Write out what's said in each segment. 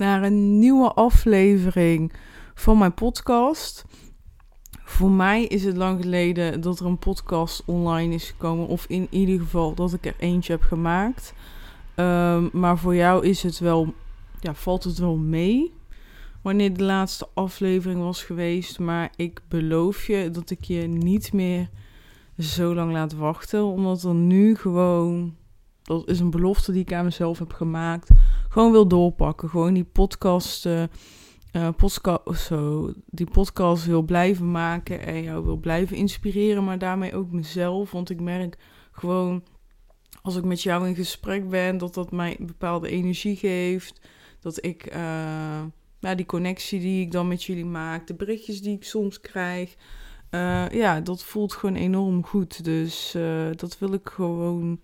naar een nieuwe aflevering van mijn podcast. Voor mij is het lang geleden dat er een podcast online is gekomen, of in ieder geval dat ik er eentje heb gemaakt. Ehm, maar voor jou is het wel, ja, valt het wel mee wanneer de laatste aflevering was geweest. Maar ik beloof je dat ik je niet meer zo lang laat wachten, omdat er nu gewoon, dat is een belofte die ik aan mezelf heb gemaakt gewoon wil doorpakken. Gewoon die podcast, uh, podcast, zo, die podcast wil blijven maken en jou wil blijven inspireren, maar daarmee ook mezelf. Want ik merk gewoon, als ik met jou in gesprek ben, dat dat mij bepaalde energie geeft. Dat ik, ja, die connectie die ik dan met jullie maak, de berichtjes die ik soms krijg. ja, dat voelt gewoon enorm goed. Dus dat wil ik gewoon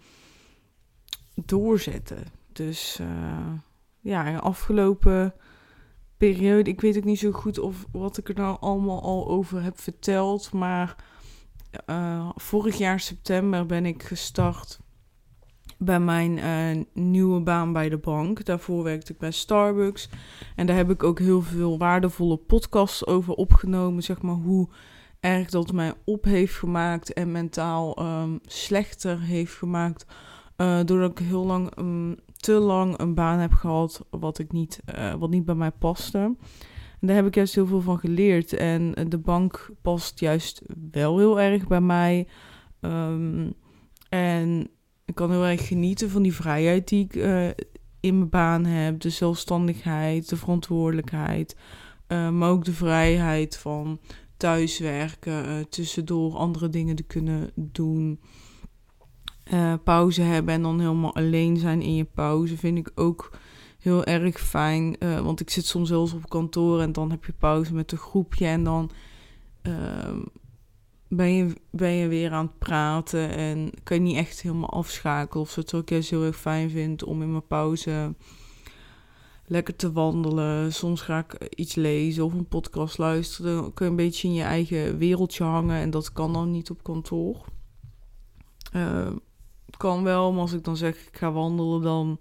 doorzetten. Dus uh, ja, afgelopen periode, ik weet ook niet zo goed of wat ik er nou allemaal al over heb verteld, maar uh, vorig jaar september ben ik gestart bij mijn uh, nieuwe baan bij de bank. Daarvoor werkte ik bij Starbucks en daar heb ik ook heel veel waardevolle podcasts over opgenomen, zeg maar hoe erg dat mij op heeft gemaakt en mentaal um, slechter heeft gemaakt. Uh, doordat ik heel lang um, te lang een baan heb gehad wat, ik niet, uh, wat niet bij mij paste. En daar heb ik juist heel veel van geleerd. En de bank past juist wel heel erg bij mij. Um, en ik kan heel erg genieten van die vrijheid die ik uh, in mijn baan heb. De zelfstandigheid, de verantwoordelijkheid. Maar ook de vrijheid van thuiswerken, tussendoor andere dingen te kunnen doen uh, pauze hebben en dan helemaal alleen zijn in je pauze vind ik ook heel erg fijn. Uh, want ik zit soms zelfs op kantoor en dan heb je pauze met een groepje en dan uh, ben, je, ben je weer aan het praten en kan je niet echt helemaal afschakelen of zo. Terwijl ik juist heel erg fijn vind om in mijn pauze lekker te wandelen. Soms ga ik iets lezen of een podcast luisteren. Dan kun je een beetje in je eigen wereldje hangen en dat kan dan niet op kantoor. Uh, kan wel, maar als ik dan zeg ik ga wandelen, dan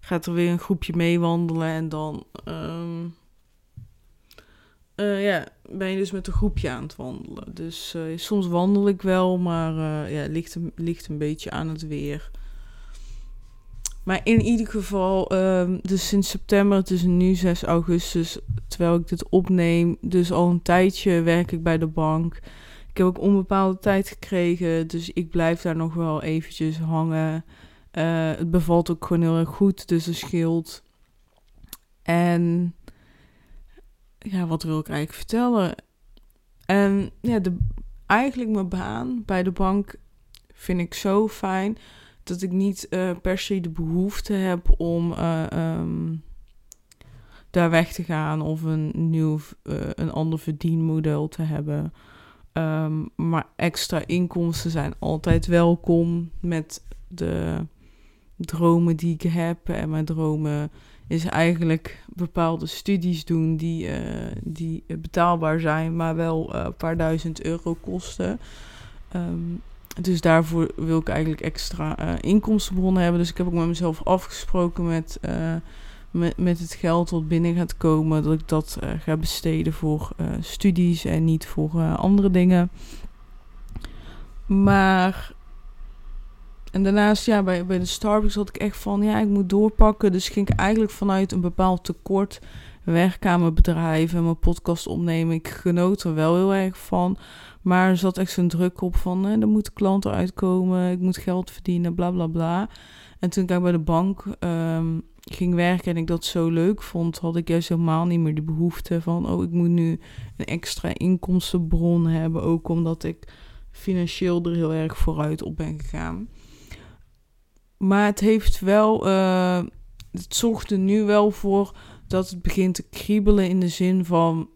gaat er weer een groepje mee wandelen en dan um, uh, ja, ben je dus met een groepje aan het wandelen. Dus uh, soms wandel ik wel, maar uh, ja, ligt, ligt een beetje aan het weer. Maar in ieder geval, um, dus sinds september, het is nu 6 augustus, terwijl ik dit opneem, dus al een tijdje werk ik bij de bank. Ik heb ook onbepaalde tijd gekregen, dus ik blijf daar nog wel eventjes hangen. Uh, het bevalt ook gewoon heel erg goed, dus dat scheelt. En ja, wat wil ik eigenlijk vertellen? En ja, de, eigenlijk mijn baan bij de bank vind ik zo fijn dat ik niet uh, per se de behoefte heb om uh, um, daar weg te gaan of een nieuw, een ander verdienmodel te hebben. Um, maar extra inkomsten zijn altijd welkom met de dromen die ik heb. En mijn dromen is eigenlijk bepaalde studies doen die, uh, die betaalbaar zijn, maar wel uh, een paar duizend euro kosten. Um, dus daarvoor wil ik eigenlijk extra uh, inkomstenbronnen hebben. Dus ik heb ook met mezelf afgesproken met met, met het geld wat binnen gaat komen, dat ik dat uh, ga besteden voor uh, studies en niet voor uh, andere dingen. Maar. En daarnaast, ja, bij, bij de Starbucks had ik echt van, ja, ik moet doorpakken. Dus ging ik eigenlijk vanuit een bepaald tekort aan mijn en mijn podcast opnemen. Ik genoot er wel heel erg van. Maar er zat echt zo'n druk op van, hè, er moeten klanten uitkomen, ik moet geld verdienen, bla bla bla. En toen ik bij de bank um, ging werken en ik dat zo leuk vond, had ik juist helemaal niet meer de behoefte van, oh, ik moet nu een extra inkomstenbron hebben. Ook omdat ik financieel er heel erg vooruit op ben gegaan. Maar het heeft wel, uh, het zorgt er nu wel voor dat het begint te kriebelen in de zin van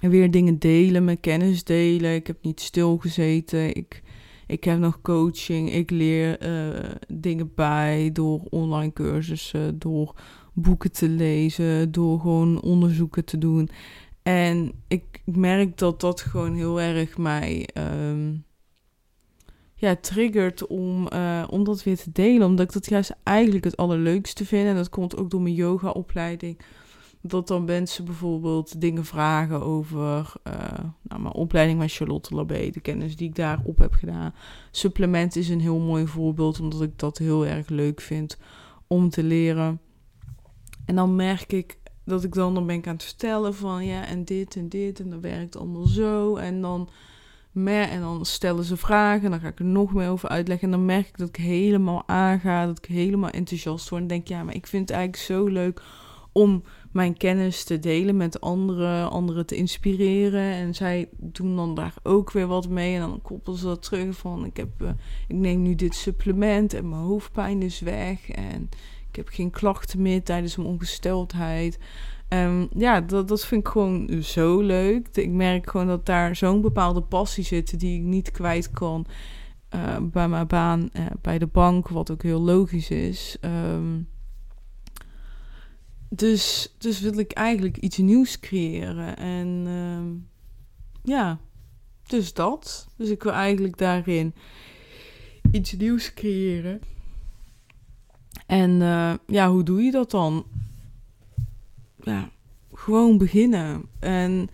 weer dingen delen, mijn kennis delen. Ik heb niet stilgezeten. Ik, ik heb nog coaching. Ik leer uh, dingen bij door online cursussen, door boeken te lezen, door gewoon onderzoeken te doen. En ik merk dat dat gewoon heel erg mij um, ja, triggert om, uh, om dat weer te delen. Omdat ik dat juist eigenlijk het allerleukste vind. En dat komt ook door mijn yoga-opleiding. Dat dan mensen bijvoorbeeld dingen vragen over uh, nou, mijn opleiding met Charlotte Labé, de kennis die ik daarop heb gedaan. Supplement is een heel mooi voorbeeld, omdat ik dat heel erg leuk vind om te leren. En dan merk ik dat ik dan, dan ben ik aan het vertellen van ja, en dit en dit, en dat werkt allemaal zo. En dan, en dan stellen ze vragen, en dan ga ik er nog meer over uitleggen. En dan merk ik dat ik helemaal aanga, dat ik helemaal enthousiast word. En denk, ja, maar ik vind het eigenlijk zo leuk om mijn kennis te delen met anderen, anderen te inspireren. En zij doen dan daar ook weer wat mee. En dan koppelen ze dat terug van, ik, heb, uh, ik neem nu dit supplement en mijn hoofdpijn is weg. En ik heb geen klachten meer tijdens mijn ongesteldheid. Um, ja, dat, dat vind ik gewoon zo leuk. Ik merk gewoon dat daar zo'n bepaalde passie zit die ik niet kwijt kan uh, bij mijn baan uh, bij de bank, wat ook heel logisch is. Um, dus, dus wil ik eigenlijk iets nieuws creëren. En um, ja, dus dat. Dus ik wil eigenlijk daarin iets nieuws creëren. En uh, ja, hoe doe je dat dan? Ja, gewoon beginnen. En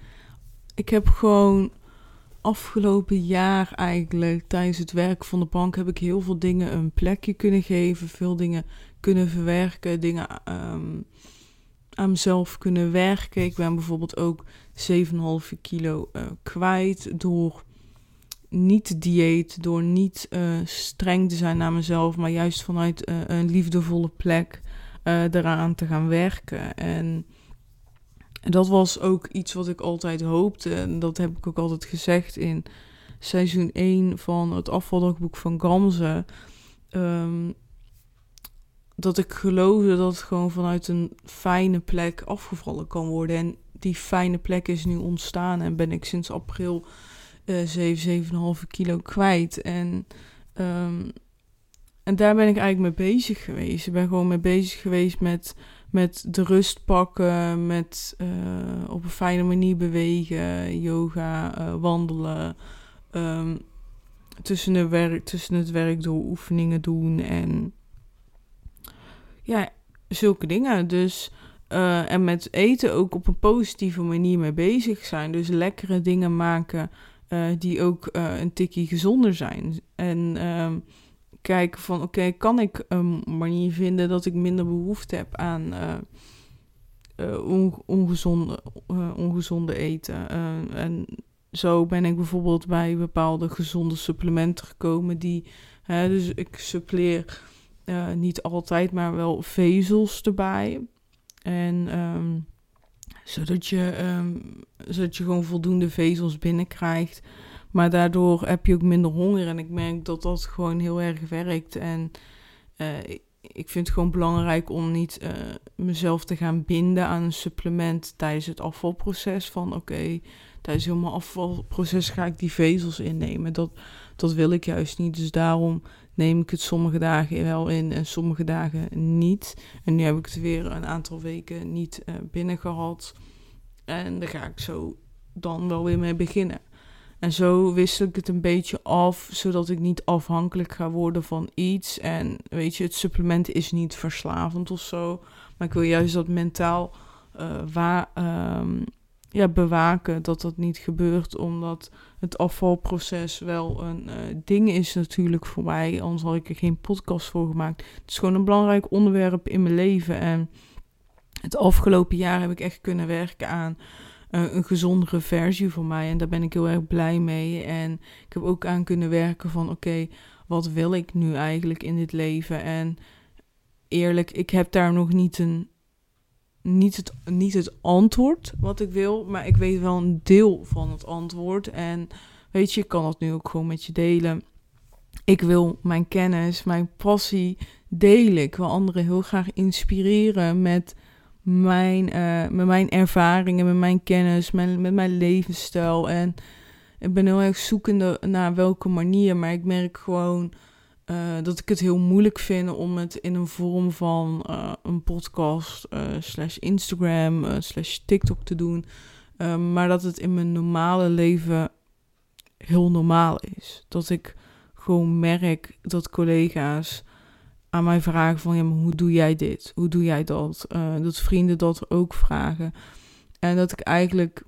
ik heb gewoon afgelopen jaar eigenlijk tijdens het werk van de bank heb ik heel veel dingen een plekje kunnen geven, veel dingen kunnen verwerken, dingen um, aan mezelf kunnen werken. Ik ben bijvoorbeeld ook 7,5 kilo uh, kwijt door niet dieet, door niet uh, streng te zijn naar mezelf, maar juist vanuit uh, een liefdevolle plek eraan te gaan werken. En dat was ook iets wat ik altijd hoopte. En dat heb ik ook altijd gezegd in seizoen 1 van het afvaldagboek van Gamze. Um, dat ik geloofde dat het gewoon vanuit een fijne plek afgevallen kan worden. En die fijne plek is nu ontstaan en ben ik sinds april uh, 7, 7,5 kilo kwijt. En, um, en daar ben ik eigenlijk mee bezig geweest. Ik ben gewoon mee bezig geweest met, met de rust pakken, met uh, op een fijne manier bewegen, yoga, uh, wandelen. Um, tussen, de werk, tussen het werk door oefeningen doen en ja, zulke dingen. Dus, uh, en met eten ook op een positieve manier mee bezig zijn. Dus lekkere dingen maken uh, die ook uh, een tikkie gezonder zijn. En um, kijken van, oké, kan ik een manier vinden dat ik minder behoefte heb aan on ongezonde, ongezonde eten. en zo ben ik bijvoorbeeld bij bepaalde gezonde supplementen gekomen die... dus ik suppleer uh, niet altijd, maar wel vezels erbij. En um, zodat, je, um, zodat je gewoon voldoende vezels binnenkrijgt. Maar daardoor heb je ook minder honger. En ik merk dat dat gewoon heel erg werkt. En uh, ik vind het gewoon belangrijk om niet uh, mezelf te gaan binden aan een supplement tijdens het afvalproces. Van oké, okay, tijdens helemaal afvalproces ga ik die vezels innemen. Dat, dat wil ik juist niet. Dus daarom neem ik het sommige dagen wel in en sommige dagen niet. En nu heb ik het weer een aantal weken niet uh, binnen gehad. En daar ga ik zo dan wel weer mee beginnen. En zo wissel ik het een beetje af, zodat ik niet afhankelijk ga worden van iets. En weet je, het supplement is niet verslavend of zo. Maar ik wil juist dat mentaal uh, waar, um, ja, bewaken dat dat niet gebeurt. Omdat het afvalproces wel een uh, ding is natuurlijk voor mij. Anders had ik er geen podcast voor gemaakt. Het is gewoon een belangrijk onderwerp in mijn leven. En het afgelopen jaar heb ik echt kunnen werken aan uh, een gezondere versie van mij. En daar ben ik heel erg blij mee. En ik heb ook aan kunnen werken van oké, wat wil ik nu eigenlijk in dit leven? En eerlijk, ik heb daar nog niet een niet het, niet het antwoord wat ik wil, maar ik weet wel een deel van het antwoord. En weet je, ik kan dat nu ook gewoon met je delen. Ik wil mijn kennis, mijn passie delen. Ik wil anderen heel graag inspireren met mijn, uh, met mijn ervaringen, met mijn kennis, mijn, met mijn levensstijl. En ik ben heel erg zoekende naar welke manier. Maar ik merk gewoon uh, dat ik het heel moeilijk vind om het in een vorm van uh, een podcast, slash Instagram, slash TikTok te doen. maar dat het in mijn normale leven heel normaal is. Dat ik gewoon merk dat collega's aan mij vragen van ja, maar hoe doe jij dit? Hoe doe jij dat? Dat vrienden dat ook vragen. En dat ik eigenlijk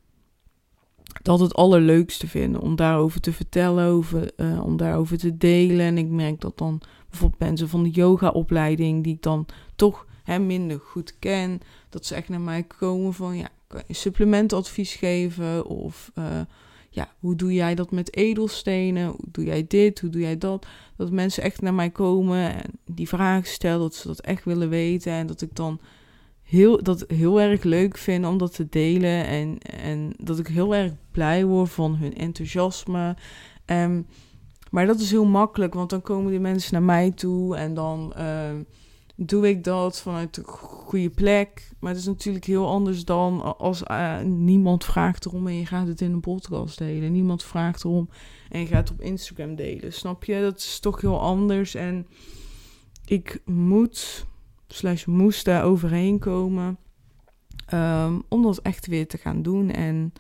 dat het allerleukste vind om daarover te vertellen, over, uh, om daarover te delen. En ik merk dat dan bijvoorbeeld mensen van de yogaopleiding, die ik dan toch hè, minder goed ken, dat ze echt naar mij komen van ja, kan je supplementadvies geven? Of uh, ja, hoe doe jij dat met edelstenen? Hoe doe jij dit? Hoe doe jij dat? Dat mensen echt naar mij komen en die vragen stellen, dat ze dat echt willen weten. En dat ik dan heel, dat heel erg leuk vind om dat te delen. En, en dat ik heel erg blij word van hun enthousiasme. Um, maar dat is heel makkelijk, want dan komen die mensen naar mij toe en dan. Uh, doe ik dat vanuit een goede plek. Maar het is natuurlijk heel anders dan als uh, niemand vraagt erom en je gaat het in een podcast delen. Niemand vraagt erom en je gaat het op Instagram delen. Snap je? Dat is toch heel anders. En ik moet, slash moest daar overheen komen. Um, om dat echt weer te gaan doen. En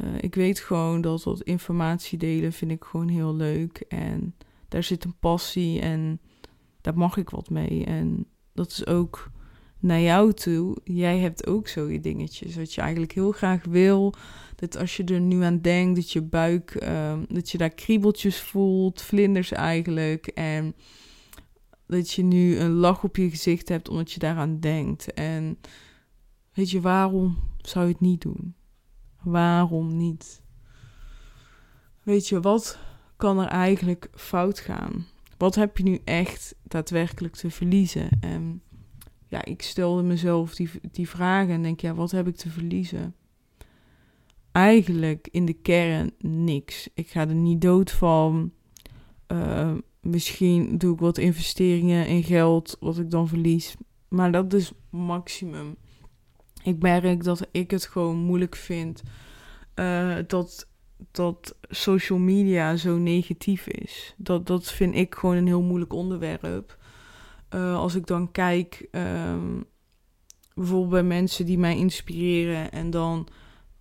uh, ik weet gewoon dat dat informatie delen vind ik gewoon heel leuk. En daar zit een passie en daar mag ik wat mee. En dat is ook naar jou toe. Jij hebt ook zo je dingetjes. Wat je eigenlijk heel graag wil. Dat als je er nu aan denkt, dat je buik, um, dat je daar kriebeltjes voelt, vlinders eigenlijk. En dat je nu een lach op je gezicht hebt omdat je daaraan denkt. En weet je, waarom zou je het niet doen? Waarom niet? Weet je, wat kan er eigenlijk fout gaan? wat heb je nu echt daadwerkelijk te verliezen? En ja, ik stelde mezelf die, die vragen en denk, ja, wat heb ik te verliezen? Eigenlijk in de kern niks. Ik ga er niet dood van. Uh, misschien doe ik wat investeringen in geld, wat ik dan verlies. Maar dat is maximum. Ik merk dat ik het gewoon moeilijk vind. Uh, dat dat social media zo negatief is. Dat, dat vind ik gewoon een heel moeilijk onderwerp. Uh, als ik dan kijk, um, bijvoorbeeld bij mensen die mij inspireren en dan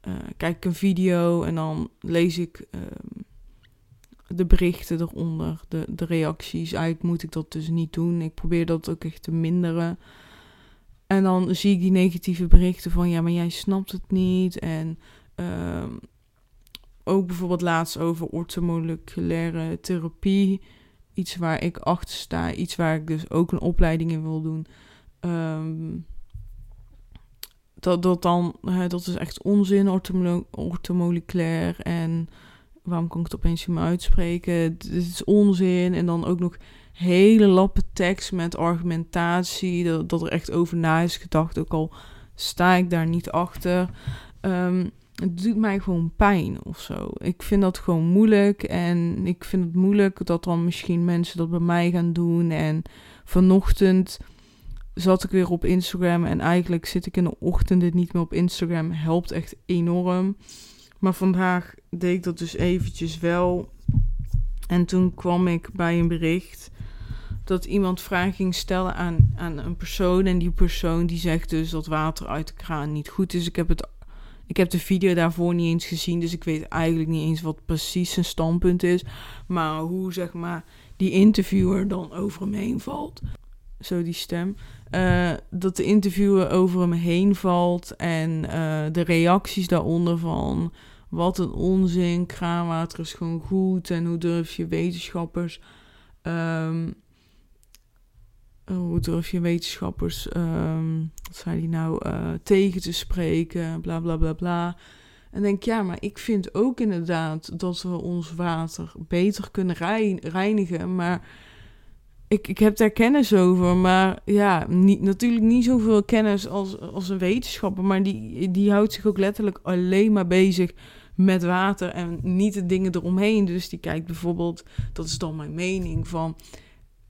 uh, kijk ik een video en dan lees ik um, de berichten eronder, de, de reacties. Eigenlijk moet ik dat dus niet doen. Ik probeer dat ook echt te minderen. En dan zie ik die negatieve berichten van ja, maar jij snapt het niet en uh, ook bijvoorbeeld laatst over orthomoleculaire therapie. Iets waar ik achter sta. Iets waar ik dus ook een opleiding in wil doen. Um, dat, dat dan, hè, dat is echt onzin, orthomoleculair. En waarom kan ik het opeens niet meer uitspreken? Dit is onzin. En dan ook nog hele lappe tekst met argumentatie. Dat, dat er echt over na is gedacht. Ook al sta ik daar niet achter. Um, het doet mij gewoon pijn of zo. Ik vind dat gewoon moeilijk. En ik vind het moeilijk dat dan misschien mensen dat bij mij gaan doen. En vanochtend zat ik weer op Instagram. En eigenlijk zit ik in de ochtenden niet meer op Instagram. Helpt echt enorm. Maar vandaag deed ik dat dus eventjes wel. En toen kwam ik bij een bericht dat iemand vragen ging stellen aan, aan een persoon. En die persoon die zegt dus dat water uit de kraan niet goed is. Ik heb het ik heb de video daarvoor niet eens gezien, dus ik weet eigenlijk niet eens wat precies zijn standpunt is. Maar hoe zeg maar die interviewer dan over hem heen valt. Zo die stem. Uh, dat de interviewer over hem heen valt en uh, de reacties daaronder van wat een onzin, kraanwater is gewoon goed en hoe durf je wetenschappers um, hoe durf je wetenschappers, um, wat zei die nou, uh, tegen te spreken, bla bla bla bla. En denk, ja, maar ik vind ook inderdaad dat we ons water beter kunnen reinigen. Maar ik, ik heb daar kennis over. Maar ja, niet, natuurlijk niet zoveel kennis als, als een wetenschapper. Maar die, die houdt zich ook letterlijk alleen maar bezig met water en niet de dingen eromheen. Dus die kijkt bijvoorbeeld, dat is dan mijn mening, van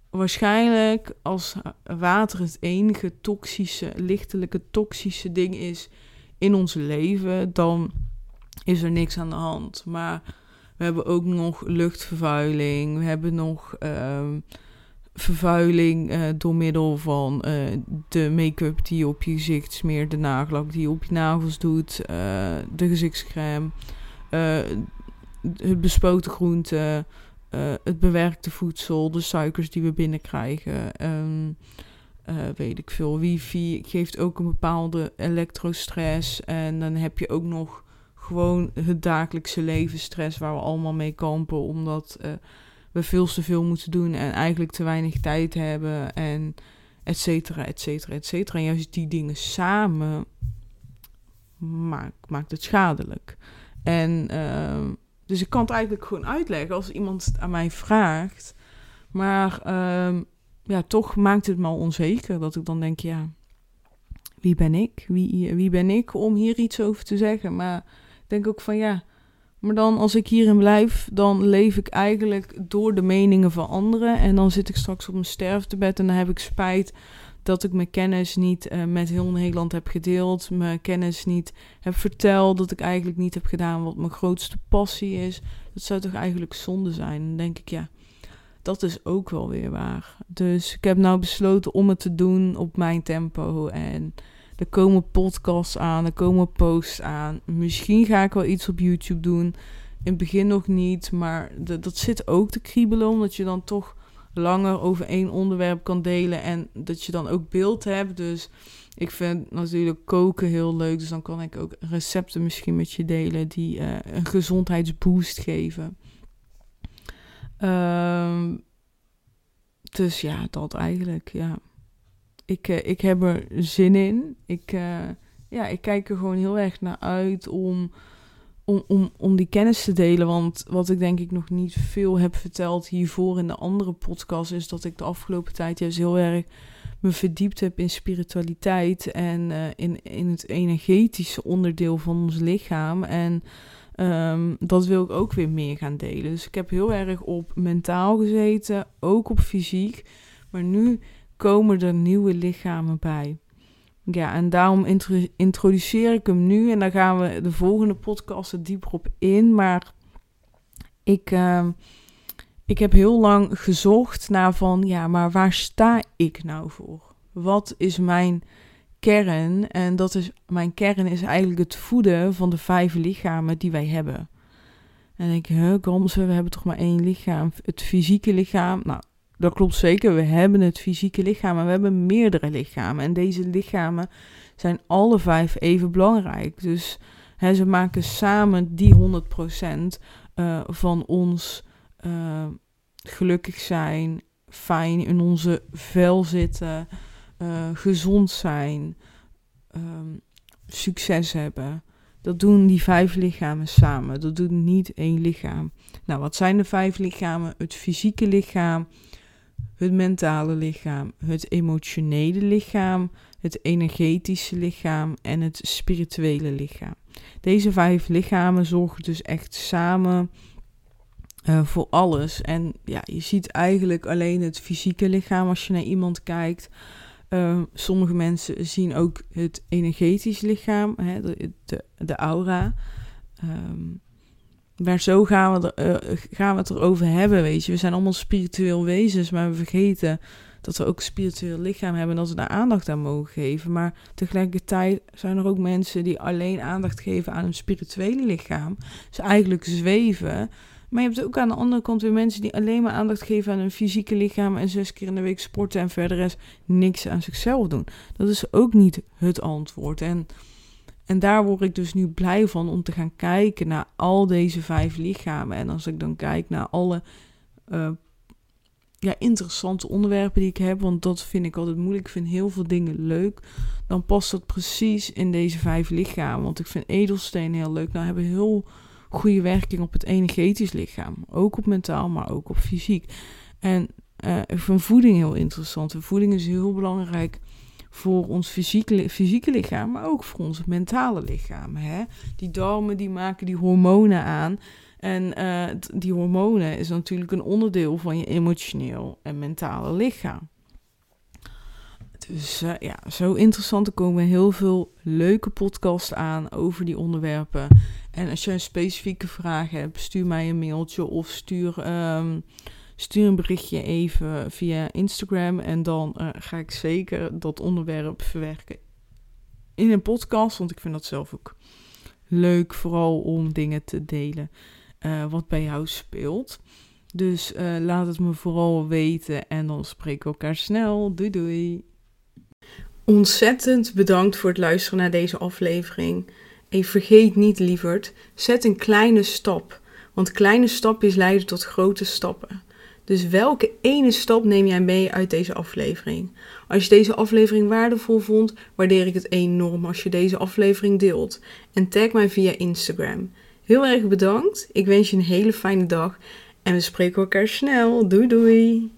waarschijnlijk als water het enige toxische, lichtelijke toxische ding is in ons leven, dan is er niks aan de hand. Maar we hebben ook nog luchtvervuiling, we hebben nog ehm, vervuiling uh, door middel van uh, de make-up die je op je gezicht smeert, de nagellak die je op je nagels doet, uh, de gezichtscrème, het bespoten groente, het bewerkte voedsel, de suikers die we binnenkrijgen. Um, weet ik veel, wifi geeft ook een bepaalde elektrostress. En dan heb je ook nog gewoon het dagelijkse leven stress waar we allemaal mee kampen. Omdat we veel te veel moeten doen en eigenlijk te weinig tijd hebben en et cetera, et cetera, et cetera. En juist die dingen samen maakt, maakt het schadelijk. En uh, dus ik kan het eigenlijk gewoon uitleggen als iemand het aan mij vraagt. Maar uh, ja, toch maakt het me al onzeker dat ik dan denk, ja, wie ben ik? Wie, wie ben ik om hier iets over te zeggen? Maar ik denk ook van ja, maar dan als ik hierin blijf, dan leef ik eigenlijk door de meningen van anderen. En dan zit ik straks op mijn sterftebed en dan heb ik spijt dat ik mijn kennis niet uh, met heel Nederland heb gedeeld. Mijn kennis niet heb verteld. Dat ik eigenlijk niet heb gedaan wat mijn grootste passie is. Dat zou toch eigenlijk zonde zijn? Dan denk ik, ja, dat is ook wel weer waar. Dus ik heb nou besloten om het te doen op mijn tempo. En er komen podcasts aan, er komen posts aan. Misschien ga ik wel iets op YouTube doen. In het begin nog niet, maar dat zit ook te kriebelen, omdat je dan toch langer over één onderwerp kan delen en dat je dan ook beeld hebt. Dus ik vind natuurlijk koken heel leuk, dus dan kan ik ook recepten misschien met je delen die uh, een gezondheidsboost geven. Um, dus ja, dat eigenlijk, ja ik, uh, ik heb er zin in. Ik, uh, ja, ik kijk er gewoon heel erg naar uit om, om, om, om die kennis te delen. Want wat ik denk ik nog niet veel heb verteld hiervoor in de andere podcast... is dat ik de afgelopen tijd juist heel erg me verdiept heb in spiritualiteit... en uh, in, in het energetische onderdeel van ons lichaam. En... Um, dat wil ik ook weer meer gaan delen. Dus ik heb heel erg op mentaal gezeten, ook op fysiek. Maar nu komen er nieuwe lichamen bij. Ja, en daarom introduceer ik hem nu en dan gaan we de volgende podcast er dieper op in. Maar ik, uh, ik heb heel lang gezocht naar van, ja, maar waar sta ik nou voor? Wat is mijn kern? En dat is, mijn kern is eigenlijk het voeden van de vijf lichamen die wij hebben. En ik, huh, Gamse, we hebben toch maar één lichaam. Het fysieke lichaam, nou, dat klopt zeker. We hebben het fysieke lichaam, maar we hebben meerdere lichamen. En deze lichamen zijn alle vijf even belangrijk. Dus hè, ze maken samen die 100% uh, eh, van ons uh, gelukkig zijn, fijn in onze vel zitten, uh, gezond zijn, um, succes hebben. Dat doen die vijf lichamen samen. Dat doet niet één lichaam. Nou, wat zijn de vijf lichamen? Het fysieke lichaam, het mentale lichaam, het emotionele lichaam, het energetische lichaam en het spirituele lichaam. Deze vijf lichamen zorgen dus echt samen uh, voor alles. En ja, je ziet eigenlijk alleen het fysieke lichaam als je naar iemand kijkt. Uh, sommige mensen zien ook het energetisch lichaam, hè, de, de, aura. Um, maar zo gaan we, er, uh, gaan we het erover hebben, weet je. We zijn allemaal spiritueel wezens, maar we vergeten dat we ook een spiritueel lichaam hebben en dat we daar aandacht aan mogen geven. Maar tegelijkertijd zijn er ook mensen die alleen aandacht geven aan hun spirituele lichaam. Dus eigenlijk zweven. Maar je hebt ook aan de andere kant weer mensen die alleen maar aandacht geven aan hun fysieke lichaam en zes keer in de week sporten en verder is niks aan zichzelf doen. Dat is ook niet het antwoord. En en daar word ik dus nu blij van om te gaan kijken naar al deze vijf lichamen. En als ik dan kijk naar alle uh, ja, interessante onderwerpen die ik heb, want dat vind ik altijd moeilijk. Ik vind heel veel dingen leuk. Dan past dat precies in deze vijf lichamen. Want ik vind edelstenen heel leuk. Nou hebben heel goede werking op het energetisch lichaam. Ook op mentaal, maar ook op fysiek. En uh, ik vind voeding heel interessant. voeding is heel belangrijk voor ons fysieke, fysieke lichaam, maar ook voor ons mentale lichaam. Hè? Die darmen die maken die hormonen aan. En uh, die hormonen is natuurlijk een onderdeel van je emotioneel en mentale lichaam. Dus uh, ja, zo interessant. Er komen heel veel leuke podcasts aan over die onderwerpen. En als je een specifieke vraag hebt, stuur mij een mailtje of stuur, um, stuur een berichtje even via Instagram. En dan uh, ga ik zeker dat onderwerp verwerken in een podcast. Want ik vind dat zelf ook leuk, vooral om dingen te delen uh, wat bij jou speelt. Dus uh, laat het me vooral weten en dan spreken we elkaar snel. Doei doei. Ontzettend bedankt voor het luisteren naar deze aflevering. En vergeet niet, lieverd, zet een kleine stap. Want kleine stapjes leiden tot grote stappen. Dus welke ene stap neem jij mee uit deze aflevering? Als je deze aflevering waardevol vond, waardeer ik het enorm als je deze aflevering deelt. En tag mij via Instagram. Heel erg bedankt. Ik wens je een hele fijne dag. En we spreken elkaar snel. Doei doei.